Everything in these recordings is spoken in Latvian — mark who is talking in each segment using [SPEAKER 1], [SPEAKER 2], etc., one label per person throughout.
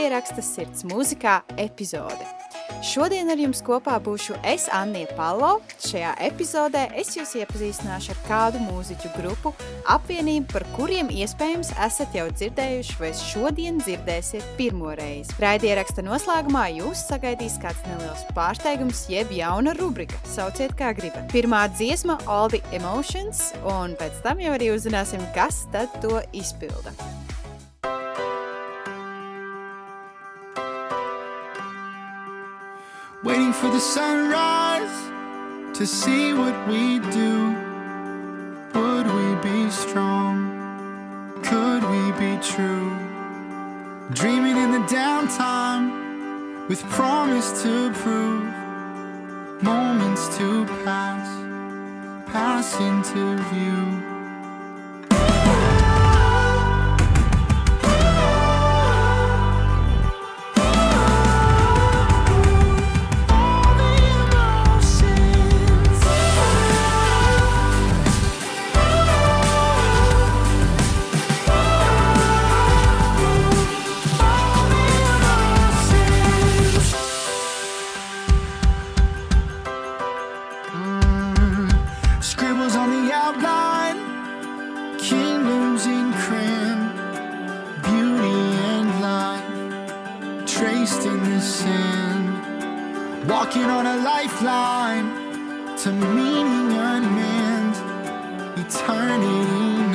[SPEAKER 1] Raidieraksta sirds mūzikā epizode. Šodien ar jums kopā būšu es, Anija Palo. Šajā epizodē es jūs iepazīstināšu ar kādu mūziķu grupu, apvienību, par kuriem iespējams esat jau dzirdējuši vai šodien dzirdēsiet pirmo reizi. Raidieraksta noslēgumā jūs sagaidīs kāds neliels pārsteigums, jeb jauna rubrika. Sauciet kā gribat. Pirmā dziesma All the Emotions, un pēc tam jau arī uzzināsim, kas tad to izpilda.
[SPEAKER 2] Waiting for the sunrise to see what we do. Would we be strong? Could we be true? Dreaming in the downtime with promise to prove. Moments to pass, pass into view. Scribbles on the outline, kingdoms in crayon, beauty and life traced in the sand. Walking on a lifeline to meaning unmanned. Eternity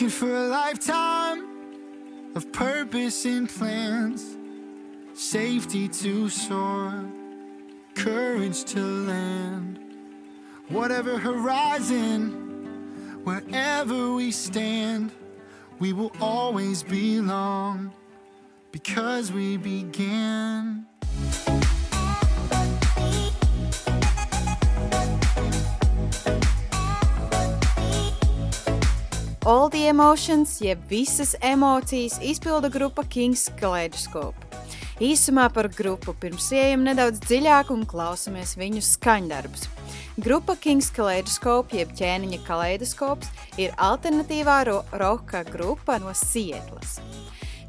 [SPEAKER 2] Looking for a lifetime of purpose and plans, safety to soar, courage to land. Whatever horizon, wherever we stand, we will always belong because we began.
[SPEAKER 1] All the Emotions, jeb visas emocijas, izpilda grupa Kings Kaleidoscope. Īsumā par grupu pirms ejam nedaudz dziļāk un klausamies viņu skaņdarbus. Grupa Kings Kaleidoscope, jeb ķēniņa kaleidoskops, ir alternatīvā ro roka grupa no Sietlas.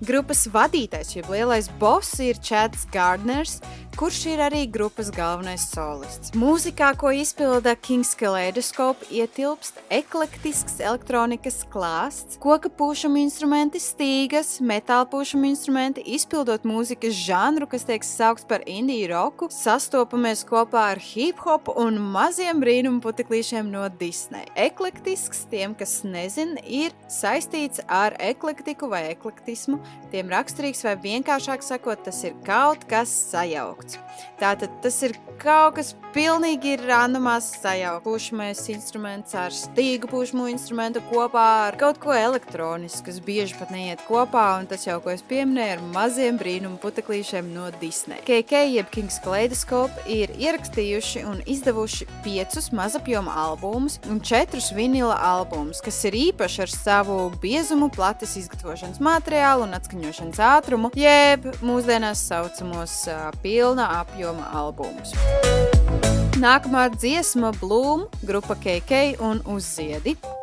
[SPEAKER 1] Grupas vadītājs, jeb lielais boss, ir Chats Gardners, kurš ir arī grupas galvenais solists. Mūzikā, ko izpilda Kings Kaleidoscope, ietilpst eklektisks elektronikas klāsts, koka pūšama instrumenti, stīgas, metāla pūšama instrumenti, izpildot mūzikas žanru, kas tiek saukts par indiju roku, sastopamies kopā ar hip hop un maziem brīnumu puteklīšiem no Disney. Eklektisks, tiem, kas nezin, ir saistīts ar eklektiku vai eklektismu, tiem raksturīgs vai vienkāršāk sakot, tas ir kaut kas sajaukts. Tātad tas ir kaut kas pilnīgi randomās sajaukt. Pušamais instruments ar stīgu pušamo instrumentu kopā ar kaut ko elektronisku, kas bieži pat neiet kopā, un tas jau, ko es pieminēju, ar maziem brīnumu puteklīšiem no Disney. KK jeb Kings Kaleidoscope ir ierakstījuši un izdevuši piecus mazapjoma albumus un četrus vinila albumus, kas ir īpaši ar savu biezumu, plates izgatavošanas materiālu un atskaņošanas ātrumu, jeb mūsdienās saucamos ā, pilna apjoma albumus. Nākamā dziesma Bloom, grupa KK un Uzziedi. -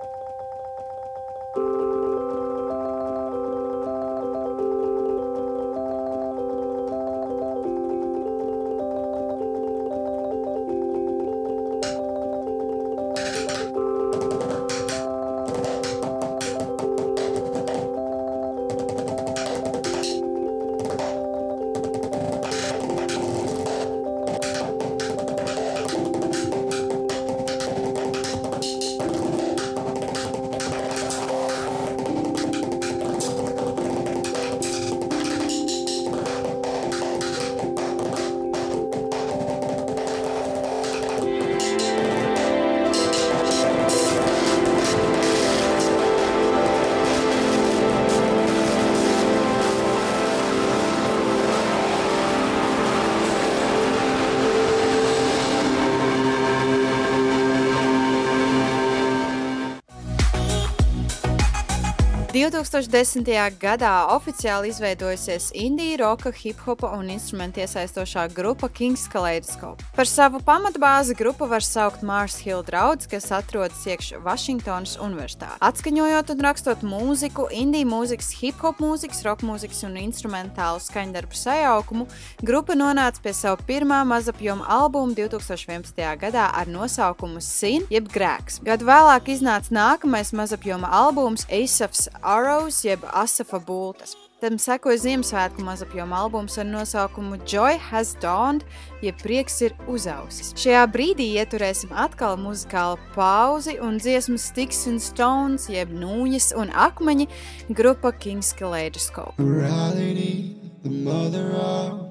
[SPEAKER 1] 2010. gadā oficiāli izveidojusies indiju, roka, hip hopa un instrumentu iesaistošā grupa Kings Kaleidoscope. Par savu pamatbāzi grupu var saukt Mars Hill draugs, kas atrodas iekš Vašingtonas Universitātē. Atskaņojot un rakstot mūziku, indiju mūzikas, hip hop mūzikas, roka mūzikas un instrumentālu skaņdarbu sajaukumu, grupa nonāca pie sava pirmā mazapjoma albuma 2011. gadā ar nosaukumu Sin, jeb Grēks. Gadu vēlāk iznāca nākamais mazapjoma albums Asaf's Arrows, jeb Asafa Bultas. Tam sekoja Ziemassvētku mazapjoma albums ar nosaukumu Joy Has Dawned, jeb prieks ir uzausis. Šajā brīdī ieturēsim atkal muzikālu pauzi un dziesmu Sticks and Stones, jeb nūjas un akmeņi, grupa Kings Kaleidoscope.
[SPEAKER 2] Morality, the mother of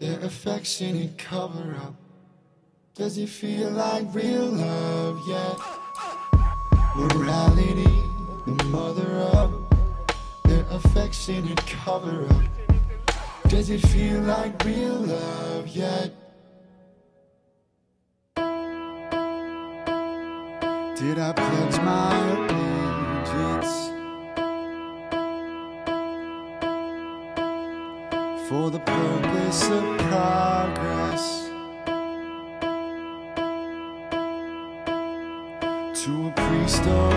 [SPEAKER 2] their affectionate cover up. Does it feel like real love yet? Morality, the mother their affectionate cover up. Does it feel like real love yet? Did I pledge my allegiance? for the purpose of progress to a priest or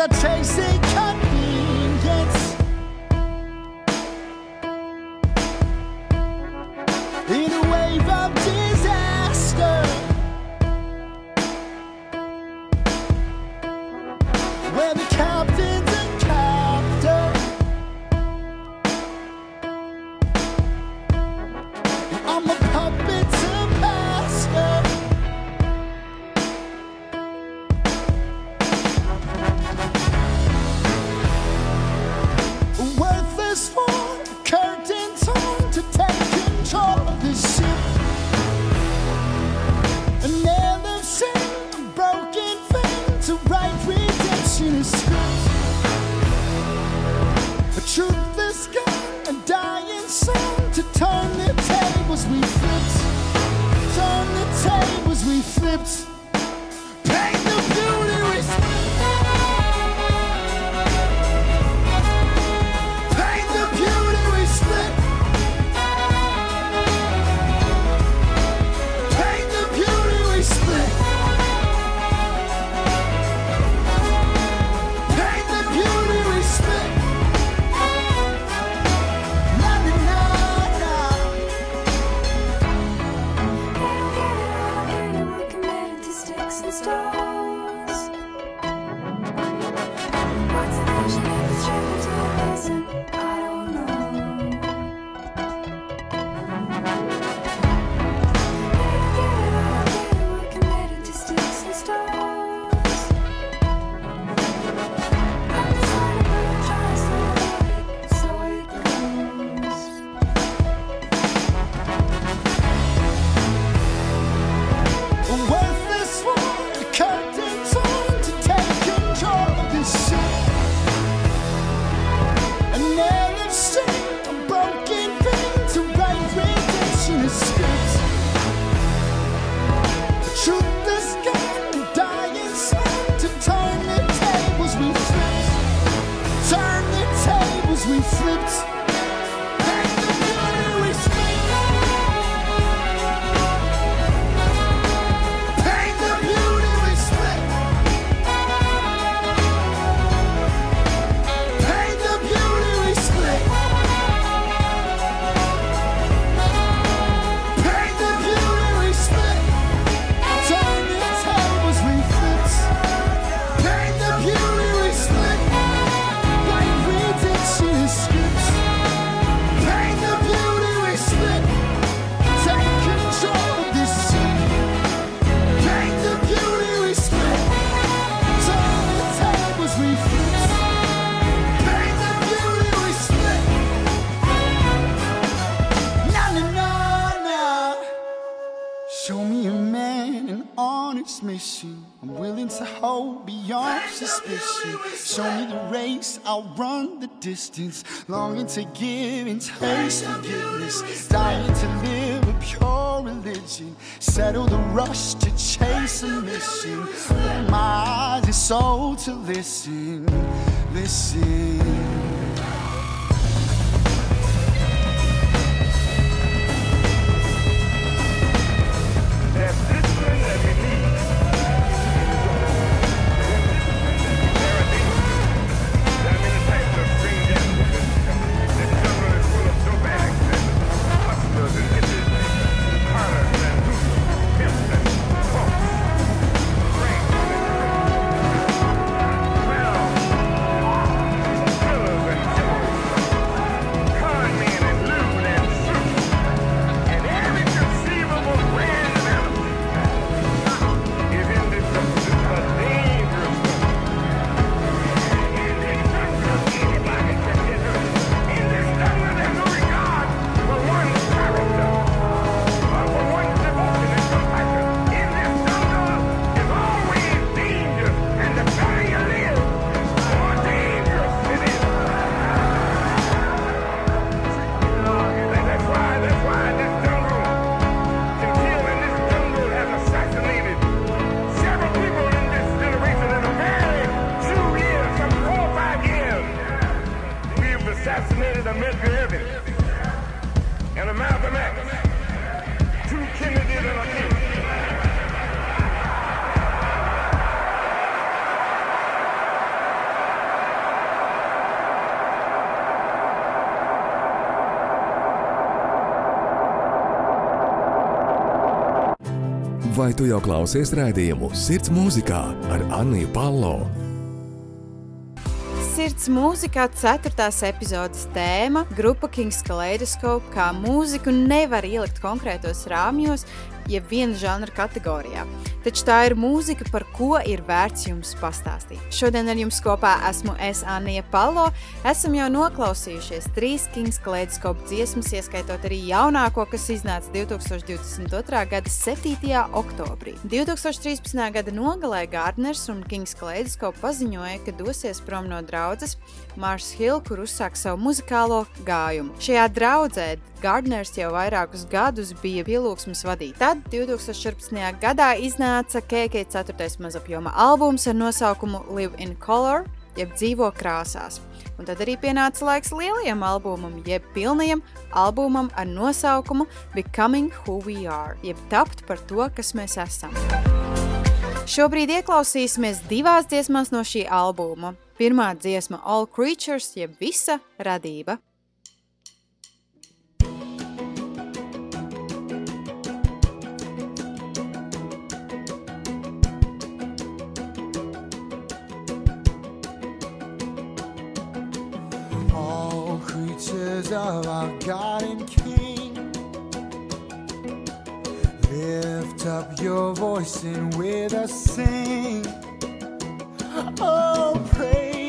[SPEAKER 2] are chasing race, I'll run the distance. Longing to give and taste forgiveness. Dying to live a pure religion. Settle the rush to chase a mission. Open my eyes and soul to listen. Listen.
[SPEAKER 3] Jau klausies raidījumu Sirds mūzikā ar Anniju Palo?
[SPEAKER 1] Sirds mūzikā 4. epizodes tēma - grupa Kings Kaleidoskope, kā mūziku nevar ielikt konkrētos rāmjos, jeb viena žanra kategorijā. Taču tā ir mūzika, par ko ir vērts jums pastāstīt. Šodien ar jums kopā esmu es, Anija Palo. Esam jau noklausījušies trīs Kings Kaleidoskope dziesmas, ieskaitot arī jaunāko, kas iznāca 2022. gada 7. oktobrī. 2013. gada nogalē Gardners un Kings Kaleidoskope paziņoja, ka dosies prom no draudzes Mars Hill, kur uzsāk savu muzikālo gājumu. Šajā draudzē Gardners jau vairākus gadus bija pielūgsmes vadītājs. Tad 2014. gadā iznāca KK 4. mazapjoma albums ar nosaukumu Live in Color, jeb dzīvo krāsās. Un tad arī pienāca laiks lielajam albumam, jeb pilnajam albumam ar nosaukumu Becoming Who We Are, jeb tapt par to, kas mēs esam. Šobrīd ieklausīsimies divās dziesmās no šī albuma. Pirmā dziesma All Creatures, jeb visa radība.
[SPEAKER 2] All creatures of our God and King. Lift up your voice and with us sing. Oh, praise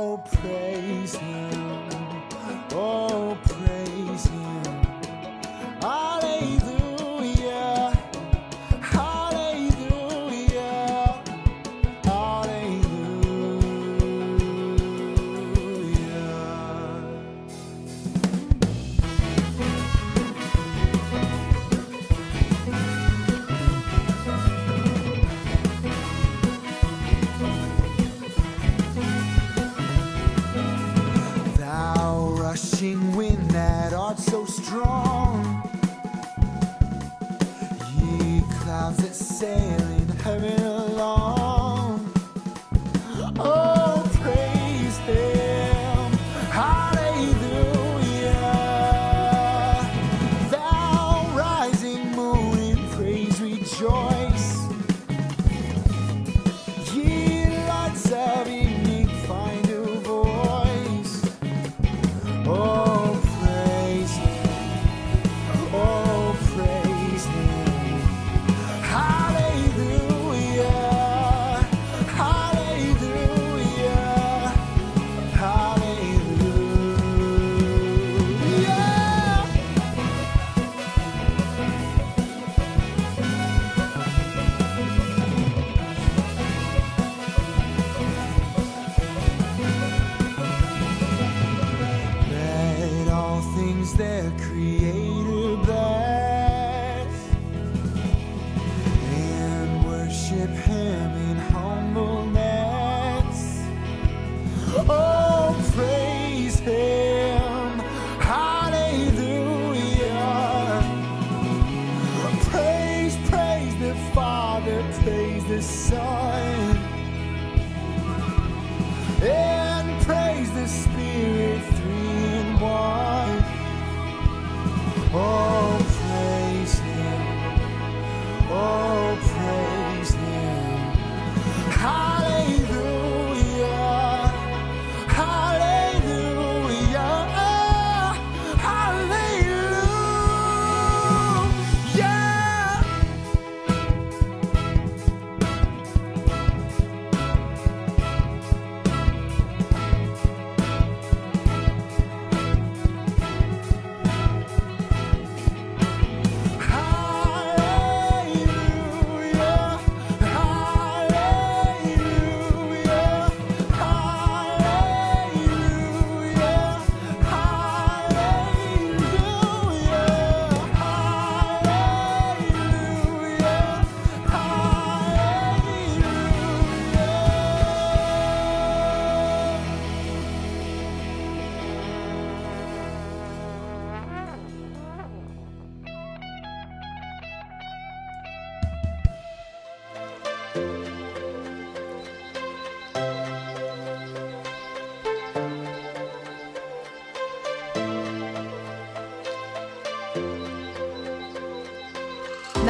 [SPEAKER 2] Oh, praise him. Oh,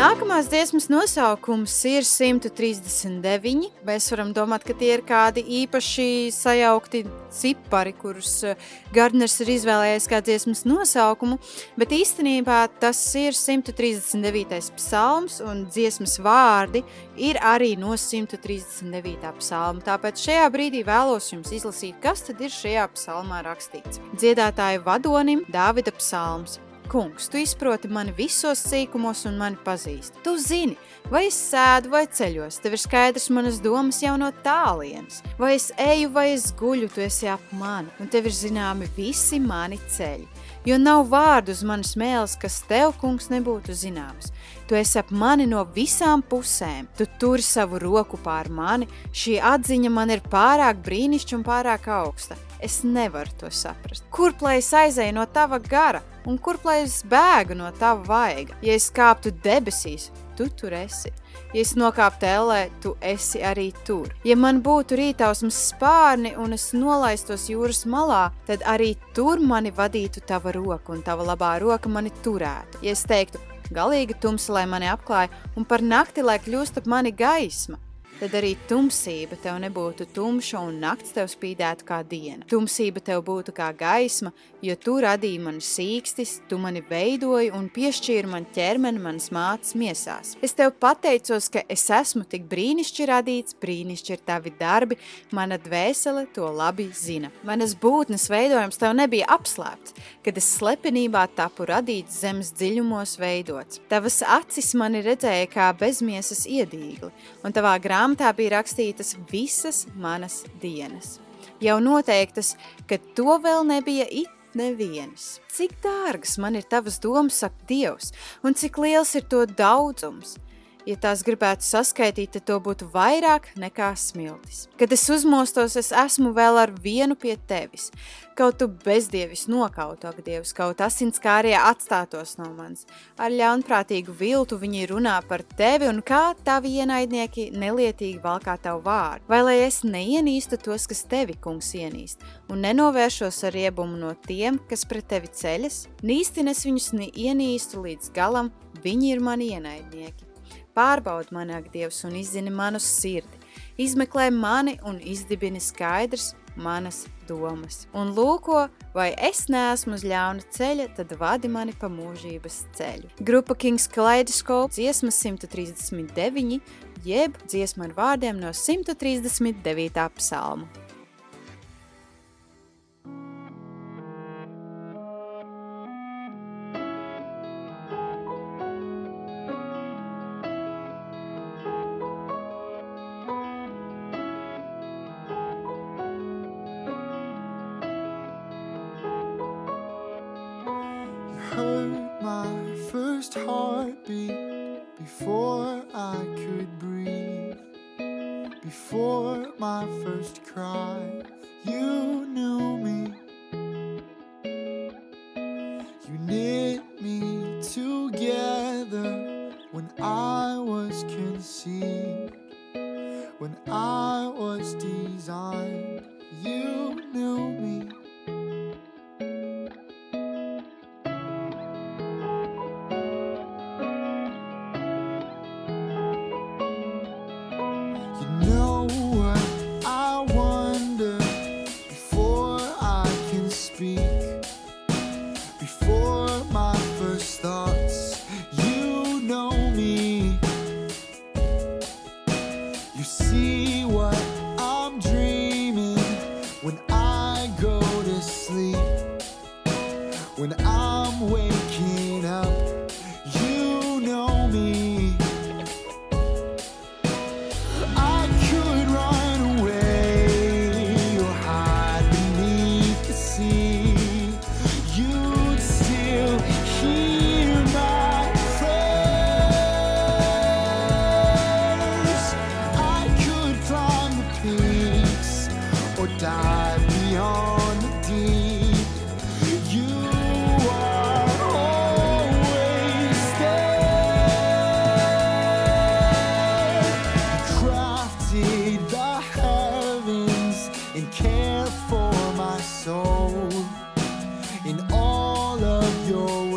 [SPEAKER 1] Nākamās dziesmas nosaukums ir 139. Mēs varam domāt, ka tie ir kādi īpaši sajaukti cipari, kurus eh, Gardners ir izvēlējies kā dziesmas nosaukumu, bet īstenībā tas ir 139. psalms un dziesmas vārdi ir arī no 139. psalma. Tāpēc šajā brīdī vēlos jums izlasīt, kas tad ir šajā psalmā rakstīts. Dziedātāju vadonim Dāvida psalms. Kungs, tu izproti mani visos sīkumos un mani pazīsti. Tu zini, vai es sēdu vai ceļos, tev ir skaidrs manas domas jau no tālienes. Vai es eju vai es guļu, tu esi ap mani, un tev ir zināmi visi mani ceļi. Jo nav vārdu uz manas mēles, kas tev, kungs, nebūtu zināms. Tu esi ap mani no visām pusēm, tu turi savu roku pār mani, šī atziņa man ir pārāk brīnišķīga un pārāk augsta. Es nevaru to saprast. Kurp lai es aizēju no tava gara, un kurp lai es bēgu no tava vaiga? Ja es kāptu debesīs, tu tur esi. Ja es nokāptu ellē, tu esi arī tur. Ja man būtu rītausmas spārni un es nolaistos jūras malā, tad arī tur mani vadītu tava roka un tava labā roka mani turētu. Ja es teiktu, galīgi tumsa, lai mani apklāja, un par nakti, lai kļūst ap mani gaisma, tad arī tumsība tev nebūtu tumša un nakts tev spīdētu kā diena. Tumsība tev būtu kā gaisma, jo tu radīji mani sīkstis, tu mani veidoji un piešķīri man ķermeni manas mātes miesās. Es tev pateicos, ka es esmu tik brīnišķīgi radīts, brīnišķīgi ir tavi darbi, mana dvēsele to labi zina. Manas būtnes veidojums tev nebija apslēpts, kad es slepenībā tapu radīts zemes dziļumos veidots. Tavas acis mani redzēja kā bezmiesas iedīgli, un tavā grāmatā bija rakstītas visas manas dienas. Jau noteiktas, ka to vēl nebija it nevienas. Cik dārgas man ir tavas domas, saka Dievs, un cik liels ir to daudzums. Ja tās gribētu saskaitīt, tad to būtu vairāk nekā smiltis. Kad es uzmostos, es esmu vēl ar vienu pie tevis. Kaut tu bezdievis nokautu, ak, Dievs, kaut asinskārie atstātos no manis. Ar ļaunprātīgu viltu viņi runā par tevi un kā tavi ienaidnieki nelietīgi valkā tavu vārdu. Vai lai es neienīstu tos, kas tevi, kungs, ienīst, un nenovēršos ar riebumu no tiem, kas pret tevi ceļas? Nīstin es viņus ienīstu līdz galam, viņi ir mani ienaidnieki. Pārbaudi mani, ak, Dievs, un izzini manu sirdi. Izmeklē mani un izdibini skaidrs manas domas. Un lūko, vai es neesmu uz ļauna ceļa, tad vadi mani pa mūžības ceļu. Grupa Kings Kaleidoskope dziesma 139, jeb dziesma ar vārdiem no 139. psalma.
[SPEAKER 2] First cry, all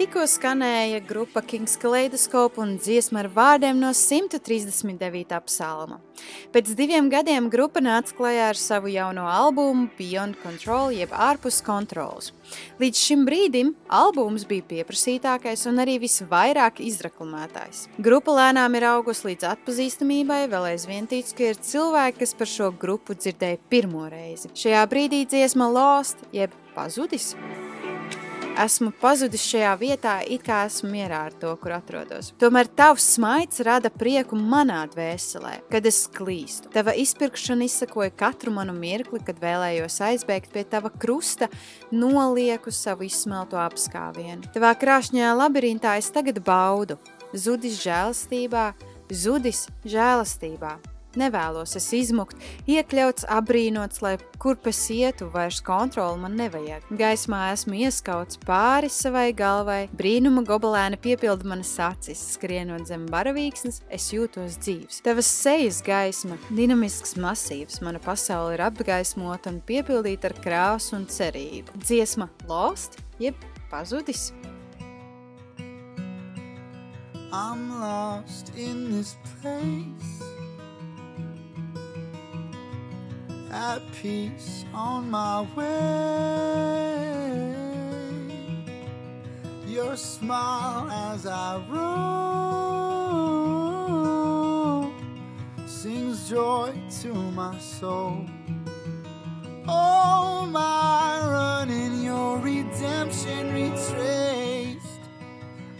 [SPEAKER 1] Tikko skanēja grupa Kings Kaleidoskopa un dziesma ar vārdiem no 139. psalma. Pēc diviem gadiem grupa nāca klajā ar savu jauno albumu Beyond Control jeb ārpus kontrols. Līdz šim brīdim albums bija pieprasītākais un arī visvairāk izreklamētājs. Grupa lēnām ir augusi līdz atpazīstamībai, vēl aizvien tic, ka ir cilvēki, kas par šo grupu dzirdēja pirmo reizi. Šajā brīdī dziesma Lost jeb pazudis. Esmu pazudis šajā vietā, it kā esmu mierā ar to, kur atrodos. Tomēr tavs smaids rada prieku manā dvēselē, kad es klīstu. Tava izpirkšana izsakoja katru manu mirkli, kad vēlējos aizbēgt pie tava krusta, nolieku savu izsmelto apskāvienu. Tavā krāšņajā labirintā es tagad baudu. Zudis žēlastībā, zudis žēlastībā. Nevēlos es izmukt, iekļauts, apbrīnots, lai kurp es ietu, vairs kontroli man nevajag. Gaismā esmu ieskauts pāri savai galvai, brīnuma gobelēna piepilda manas acis, skrienot zem baravīksnes, es jūtos dzīves. Tavas sejas gaisma, dinamisks masīvs, mana pasaule ir apgaismota un piepildīta ar krāsu un cerību. Dziesma Lost, jeb pazudis.
[SPEAKER 2] I'm lost in this place. At peace on my way. Your smile as I roll sings joy to my soul. Oh, my running, your redemption retraced.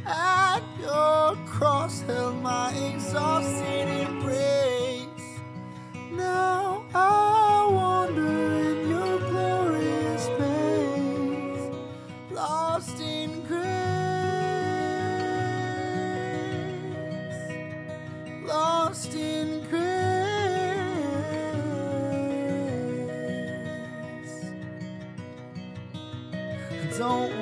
[SPEAKER 2] At your cross held my exhausted embrace. Now I wander in your glorious face, lost in grace, lost in grace. Don't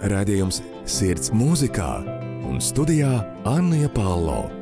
[SPEAKER 3] Redzējums Sirds mūzikā un studijā Anna Palo.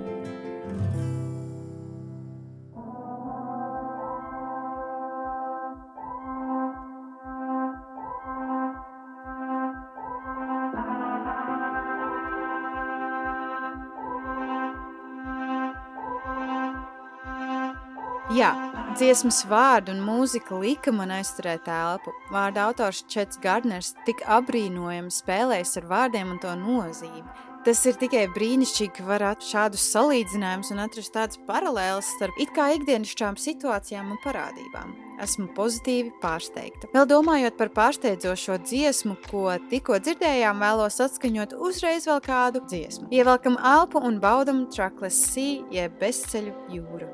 [SPEAKER 1] Dziesmas vārdu un mūzika lika man aizturēt elpu. Vārda autors Čets Gardners tik apbrīnojami spēlējis ar vārdiem un to nozīmi. Tas ir tikai brīnišķīgi, ka var atrast šādus salīdzinājumus un atrast tādas paralēlas starp it kā ikdienišķām situācijām un parādībām. Esmu pozitīvi pārsteigta. Vēl domājot par pārsteidzošo dziesmu, ko tikko dzirdējām, vēlos atskaņot uzreiz vēl kādu dziesmu. Ievelkam elpu un baudam Trackless Sea, jeb bezceļu jūru.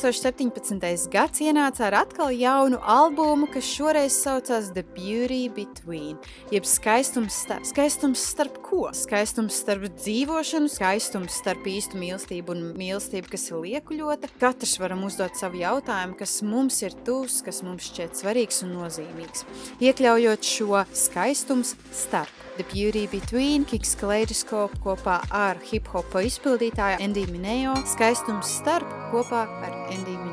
[SPEAKER 1] 2017. gads ienāca ar atkal jaunu albumu, kas šoreiz saucās The Beauty Be between, jeb skaistums, starp, skaistums starp ko? Skaistums starp dzīvošanu, skaistums starp īstu mīlestību un mīlestību, kas ir liekuļota. Katrs varam uzdot savu jautājumu, kas mums ir tuvs, kas mums šķiet svarīgs un nozīmīgs. Iekļaujot šo skaistums starp. The Beauty Between, Kiks Kaleidoskopu kopā ar hip hopa izpildītāju Endiju Minējo, skaistums starp kopā ar
[SPEAKER 4] Endiju Minējo.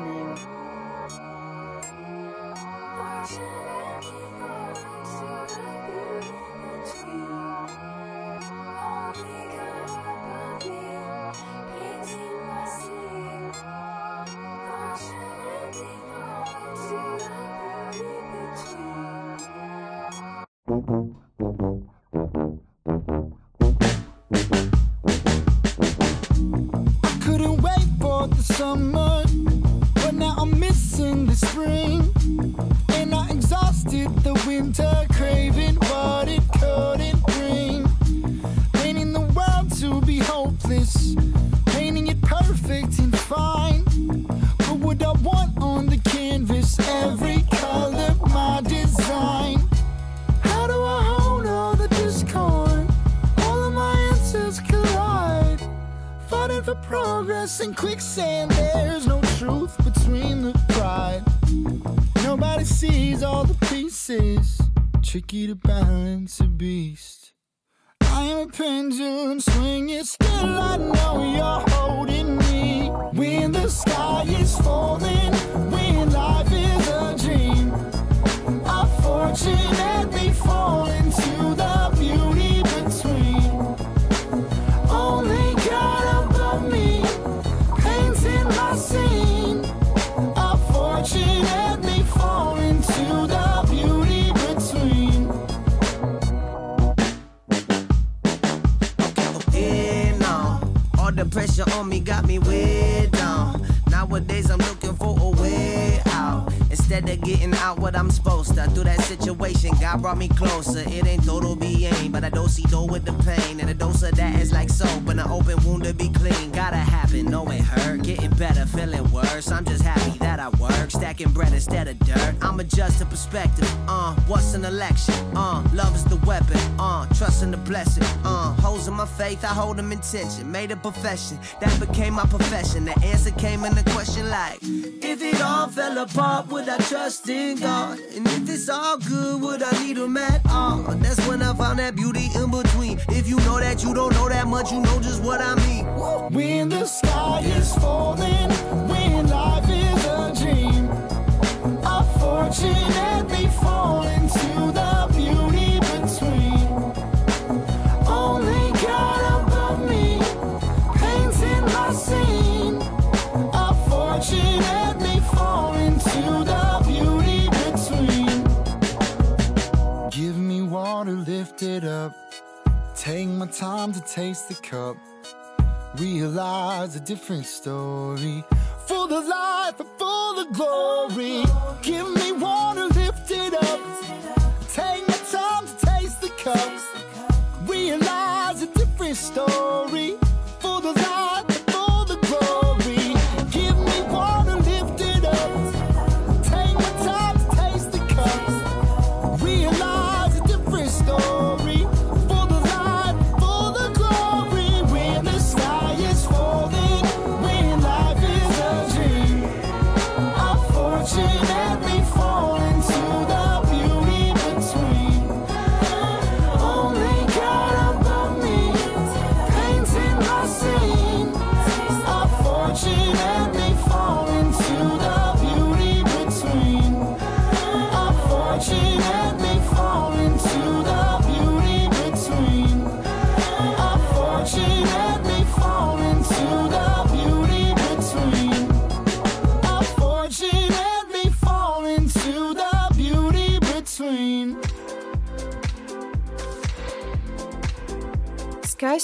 [SPEAKER 4] Pressure on me got me way down. Nowadays I'm looking Instead of getting out what I'm supposed to. Through that situation, God brought me closer. It ain't total being, but I don't see though with the pain. And a dose of that is like soap, and an open wound to be clean. Gotta happen, no it hurt. Getting better, feeling worse. I'm just happy that I work. Stacking bread instead of dirt. I'm adjust adjusting perspective. Uh, what's an election? Uh, love is the weapon. Uh, trust in the blessing. Uh, holes in my faith, I hold them in tension. Made a profession, that became my profession. The answer came in the question like, if it all fell apart, would I trust in God? And if it's all good, would I need him at all? That's when I found that beauty in between. If you know that you don't know that much, you know just what I mean.
[SPEAKER 2] When the sky is falling, when life is a dream, unfortunately fall into the lift it up. Take my time to taste the cup realize a different story. For the life and full of glory. Give me water, lift it up. Take my time to taste the cup. Realize a different story.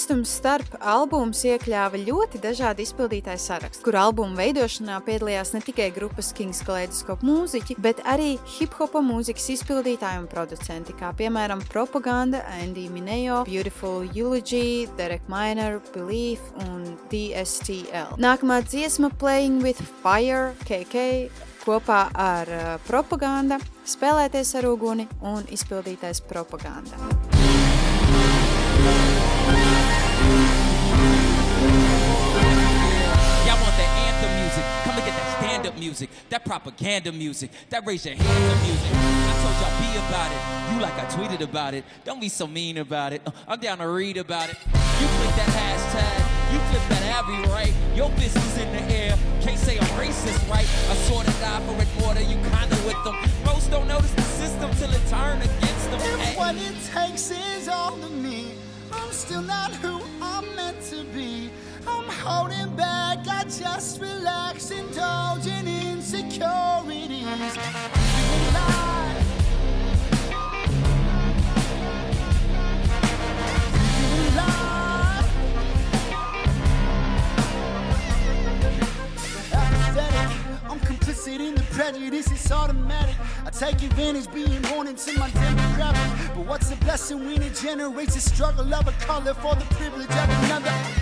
[SPEAKER 1] Skaistums starp albums iekļāva ļoti dažādu izpildītāju sarakstu, kur albuma veidošanā piedalījās ne tikai grupas Kings kaleidoskopu mūziķi, bet arī hip-hopa mūzikas izpildītāji un producenti, kā piemēram Propaganda, Andy Mineo, Beautiful Eulogy, Derek Miner, Belief un DSTL. Nākamā dziesma Playing with Fire, KK, kopā ar uh, Propaganda, spēlēties ar uguni un izpildītais Propaganda.
[SPEAKER 5] Music, that propaganda music, that raise your hands music. I told y'all be about it. You like I tweeted about it. Don't be so mean about it. Uh, I'm down to read about it. You click that hashtag. You flip that Abby right. Your business in the air. Can't say I'm racist, right? I sort of die for it than you kinda with them. Most don't notice the system till it turn against them.
[SPEAKER 2] If
[SPEAKER 5] Hey.
[SPEAKER 2] what it takes is all of me, I'm still not who I'm meant to be. I'm holding back, I just relax, indulge in insecurities. Living life. In the prejudice, it's automatic. I take advantage being born into my demographic. But what's a blessing when it generates a struggle of a color for the privilege of another?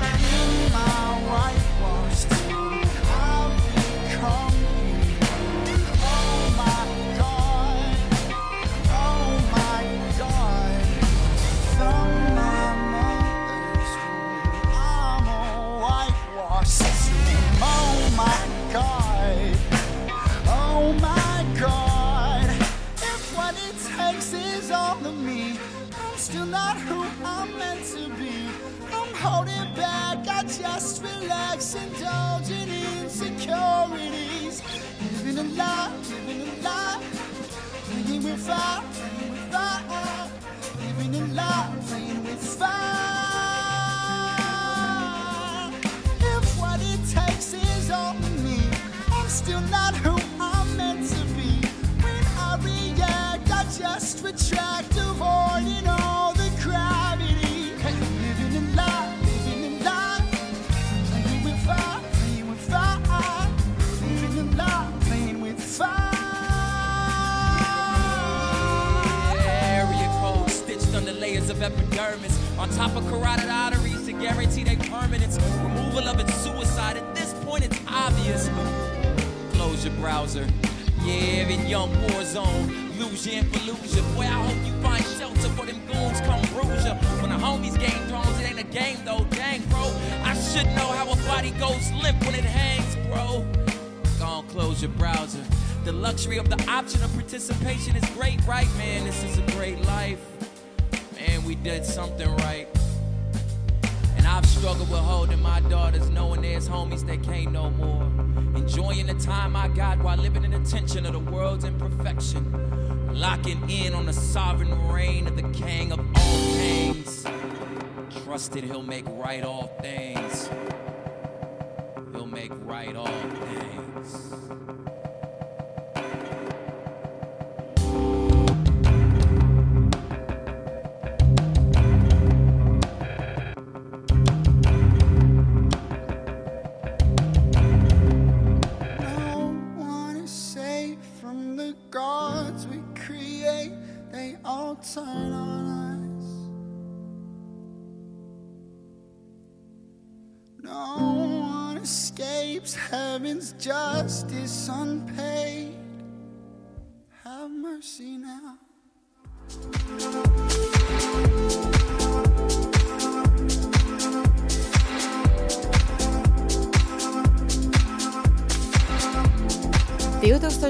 [SPEAKER 2] Fire, playing with fire. Living a lie, playing with fire.
[SPEAKER 5] Epidermis. On top of carotid arteries to guarantee their permanence. Removal of its suicide. At this point, it's obvious. Close your browser. Yeah, in young war zone. Lose your Fallujah. Boy, I hope you find shelter for them goons come bruise ya. When the homies game thrones, it ain't a game though. Dang, bro. I should know how a body goes limp when it hangs, bro. Go on, close your browser. The luxury of the option of participation is great, right, man? This is a great life. We did something right. And I've struggled with holding my daughters, knowing there's homies that can't no more. Enjoying the time I got while living in the tension of the world's imperfection. Locking in on the sovereign reign of the king of all kings. Trusted he'll make right all things. He'll make right all things.
[SPEAKER 2] sun pay.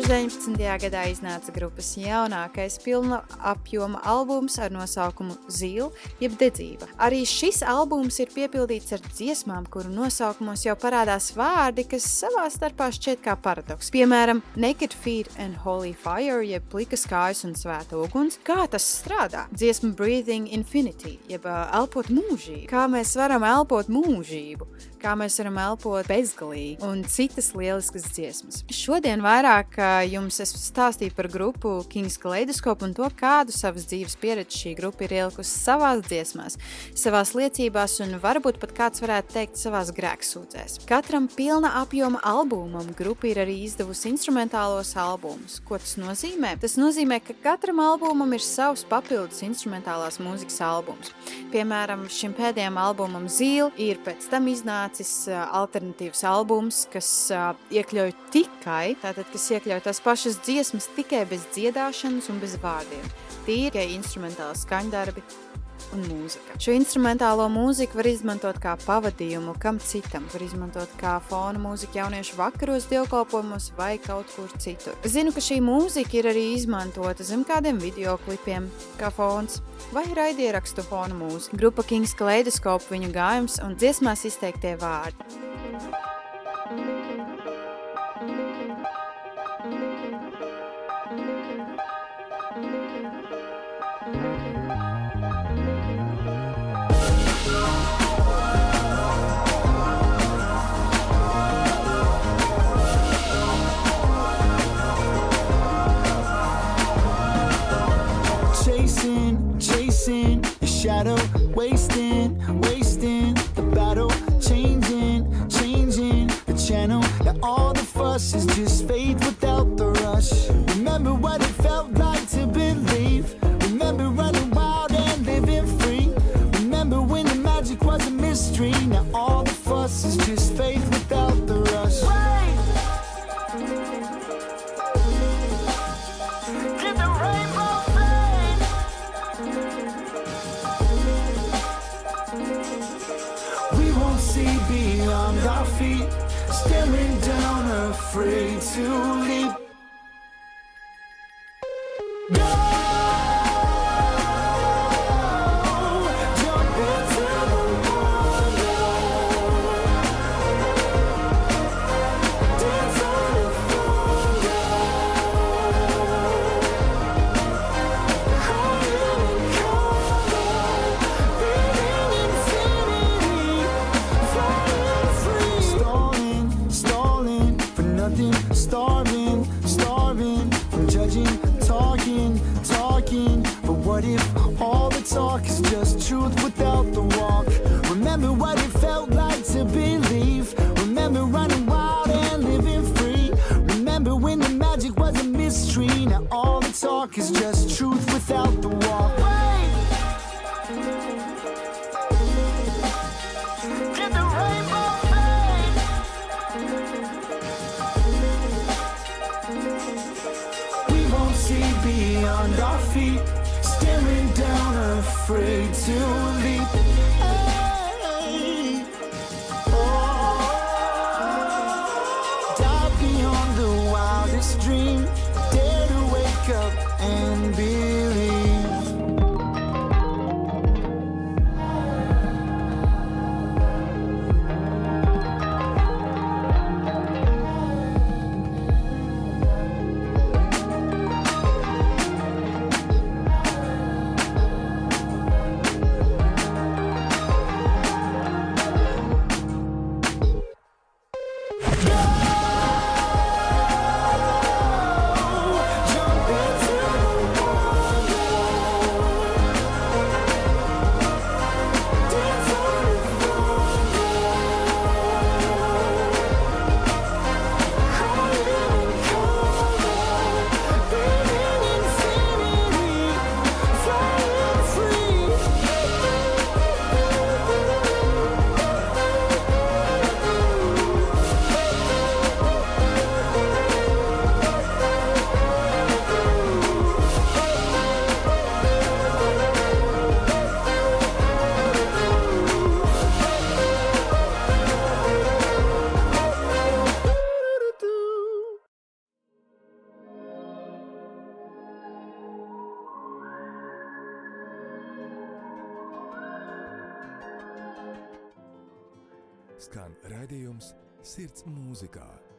[SPEAKER 1] 2019. gadā iznāca grupas jaunākais pilna apjoma albums ar nosaukumu Zīle, jeb Dedzība. Arī šis albums ir piepildīts ar dziesmām, kuru nosaukumos jau parādās vārdi, kas savā starpā šķiet kā paradoks. Piemēram, Naked Feet and Holy Fire, jeb plikas kājas un svēta uguns. Kā tas strādā? Dziesma Breathing Infinity, jeb ā, elpot mūžību. Kā mēs varam elpot mūžību? Kā mēs varam elpot bezgalīgi un citas lieliskas dziesmas. Šodien vairāk ā, jums es stāstīju par grupu Kings Kaleidoskopu un to, kādu savas dzīves pieredzi šī grupa ir ielikusi savās dziesmās, savās liecībās un varbūt pat kāds varētu teikt savās grēksūdzēs. Katram pilna apjoma albumam grupa ir arī izdevusi instrumentālos albumus. Ko tas nozīmē? Tas nozīmē, ka katram albumam ir savs papildus instrumentālās mūzikas albums. Piemēram, šim pēdējam albumam Zīle ir pēc tam iznācis alternatīvs albums, kas iekļauj tikai, tātad, kas iekļauj tās pašas dziesmas tikai bez dziedāšanas un bez vārdiem. Tīri instrumentāli skaņdarbi un mūzika. Šo instrumentālo mūziku var izmantot kā pavadījumu kam citam, var izmantot kā fona mūziku jauniešu vakaros, dievkalpojumos vai kaut kur citur. Zinu, ka šī mūzika ir arī izmantota zem kādiem videoklipiem, kā fons vai raidierakstu fona mūzika. Grupa Kings Kaleidoskopu viņu gājums un dziesmās izteiktie vārdi.
[SPEAKER 2] Just fade Sirds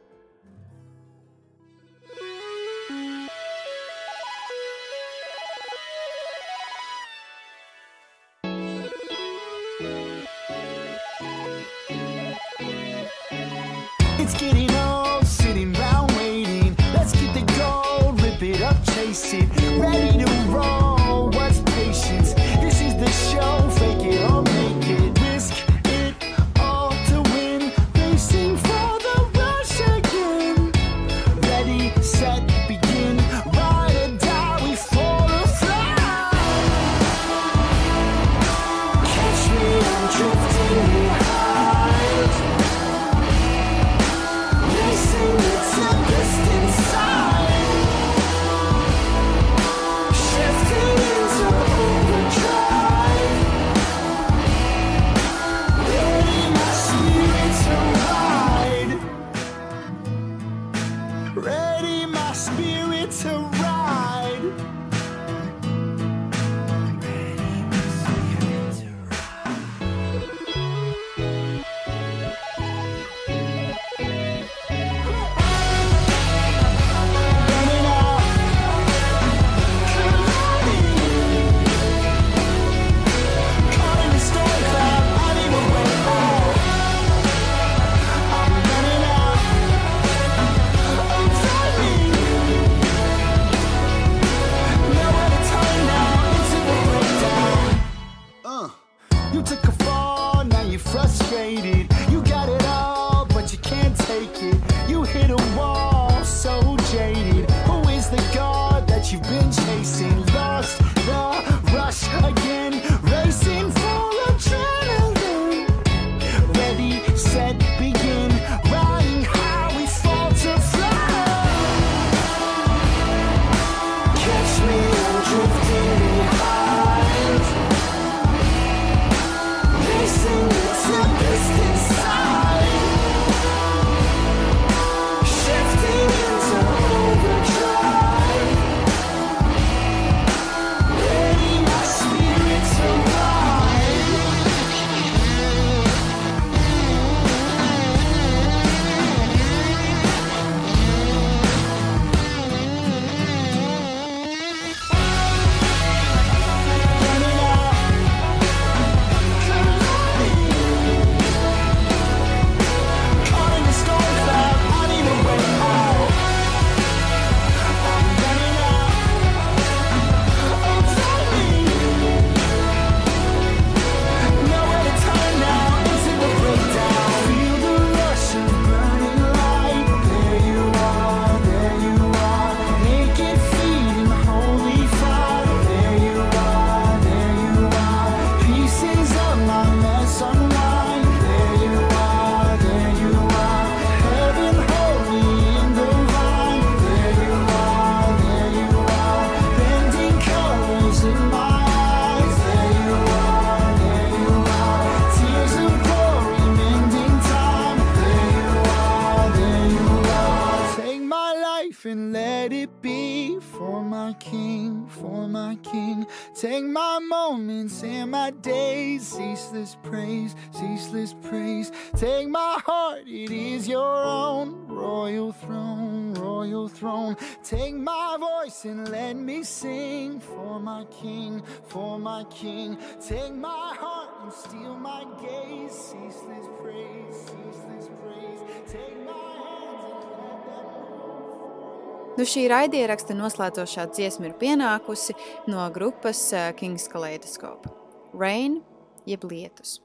[SPEAKER 2] my king. Take my heart and steal my gaze, ceaseless praise, ceaseless praise. Take my hands and let them move.
[SPEAKER 1] Nu, šī raidieraksta noslēdzošā dziesma ir pienākusi no grupas eh, Kings Kaleidoskopa. Rain, jeb lietus.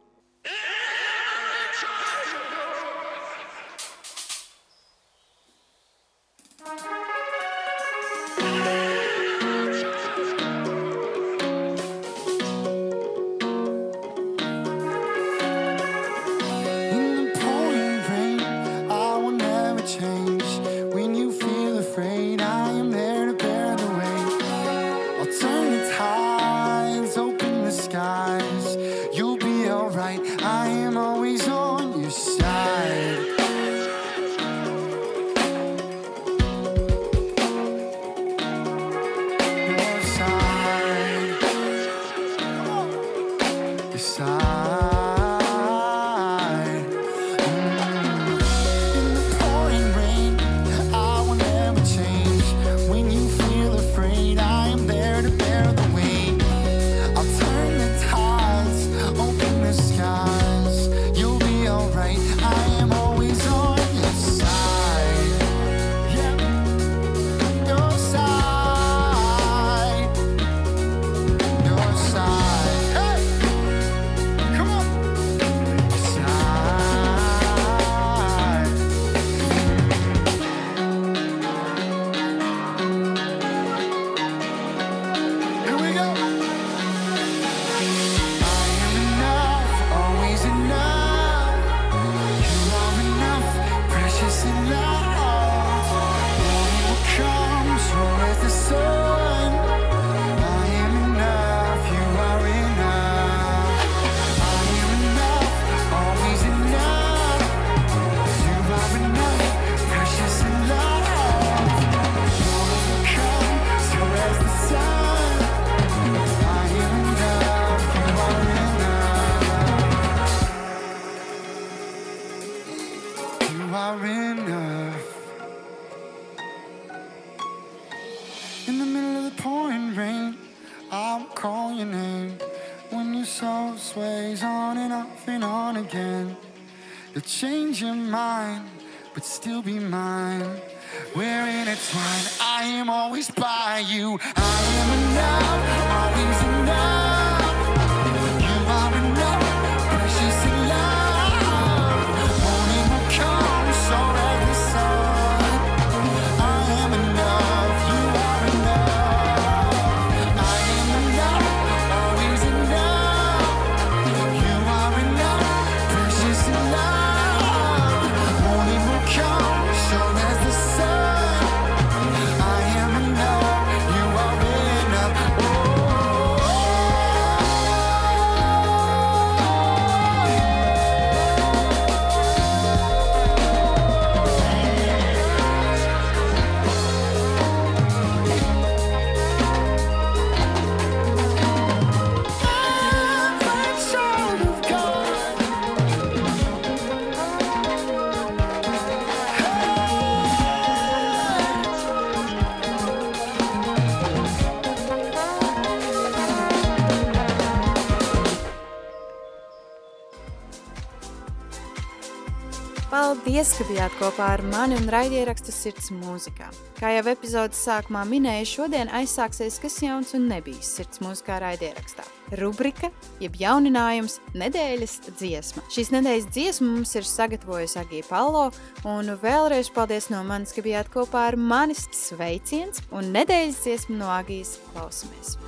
[SPEAKER 2] Still be mine. We're intertwined. I am always by you. I am enough,
[SPEAKER 1] Paldies, ka bijāt kopā ar mani un raidierakstu sirds mūzikā. Kā jau epizodes sākumā minēju, šodien aizsāksies kas jauns un nebijis sirds mūzikā raidierakstā. Rubrika, jeb jauninājums, nedēļas dziesma. Šīs nedēļas dziesma mums ir sagatavojusi Agija Palo, un vēlreiz paldies no manis, ka bijāt kopā ar manis sveiciens un nedēļas dziesmu no Agijas klausamies.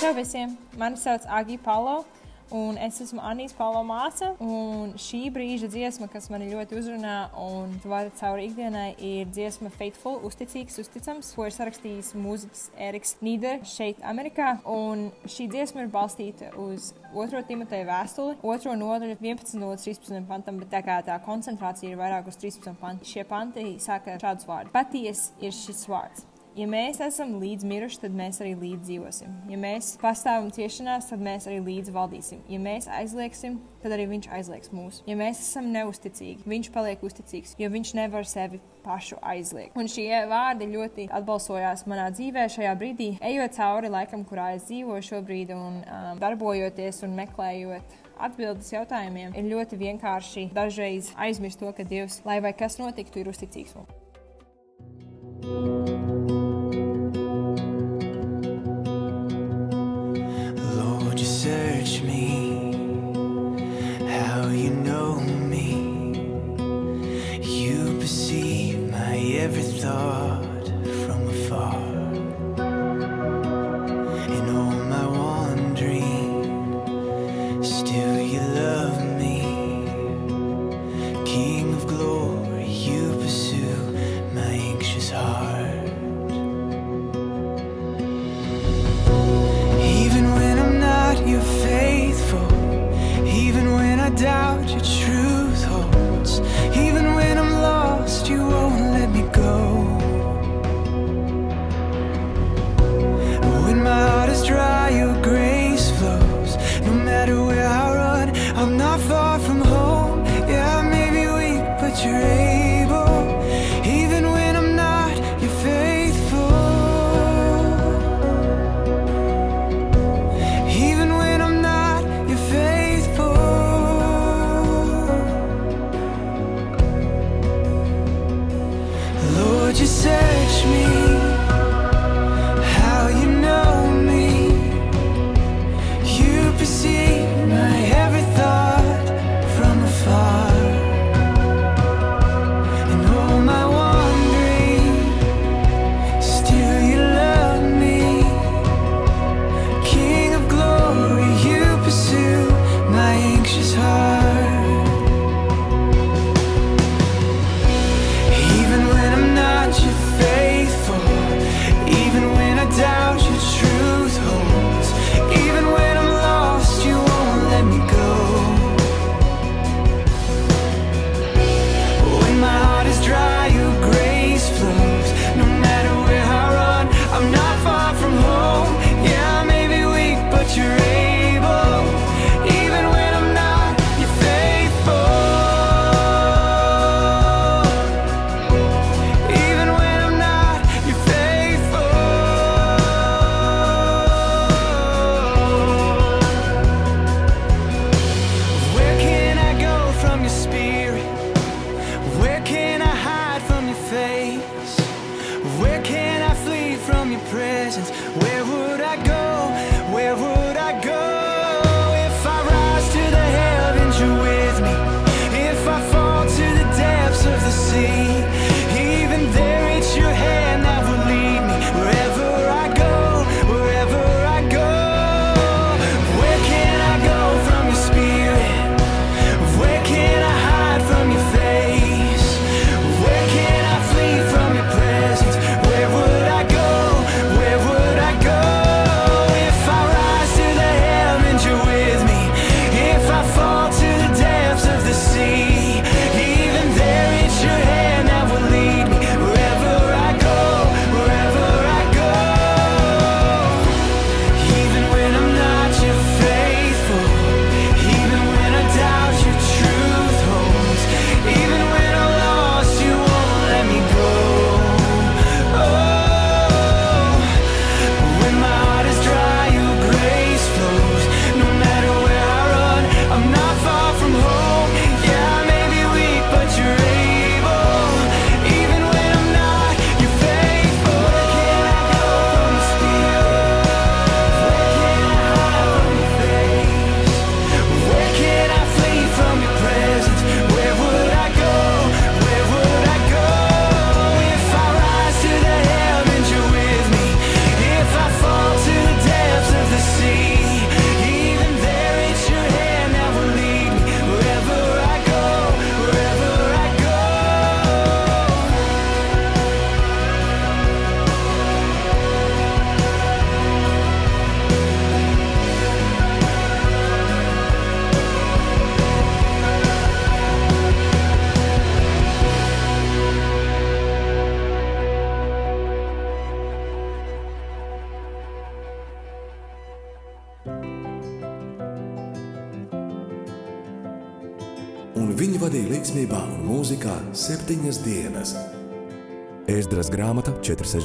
[SPEAKER 6] Čau visiem! Mani sauc Agija Palo, un es esmu Anīs Palo māsa. Un šī brīža dziesma, kas man ļoti uzrunā un vada cauri ikdienai, ir dziesma Faithful, uzticīgs, uzticams, ko ir sarakstījis mūziķis Eriks Nīder šeit, Amerikā. Un šī dziesma ir balstīta uz 2. Timoteja vēstuli, 2. nodaļu, 11. līdz 13. pantam, bet tā kā tā koncentrācija ir vairāk uz 13. pantu, šie panti saka šādus vārdus. Patiesi ir šis vārds. Ja mēs esam līdz miruši, tad mēs arī līdz dzīvosim. Ja mēs pastāvam ciešanās, tad mēs arī līdz valdīsim. Ja mēs aizliegsim, tad arī viņš aizliegs mūs. Ja mēs esam neusticīgi, viņš paliek uzticīgs, jo viņš nevar sevi pašu aizliegt. Un šie vārdi ļoti atbalsojās manā dzīvē šajā brīdī, ejot cauri laikam, kurā es dzīvoju šobrīd, un um, darbojoties un meklējot atbildes jautājumiem, ir ļoti vienkārši dažreiz aizmirst to, ka Dievs, lai vai kas notiktu, ir uzticīgs mums.
[SPEAKER 7] search me. How you know me? You perceive my every thought.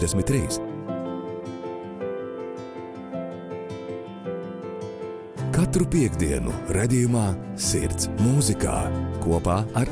[SPEAKER 3] 463. Katru piekdienu, redzējumā, sirds mūzikā kopā ar.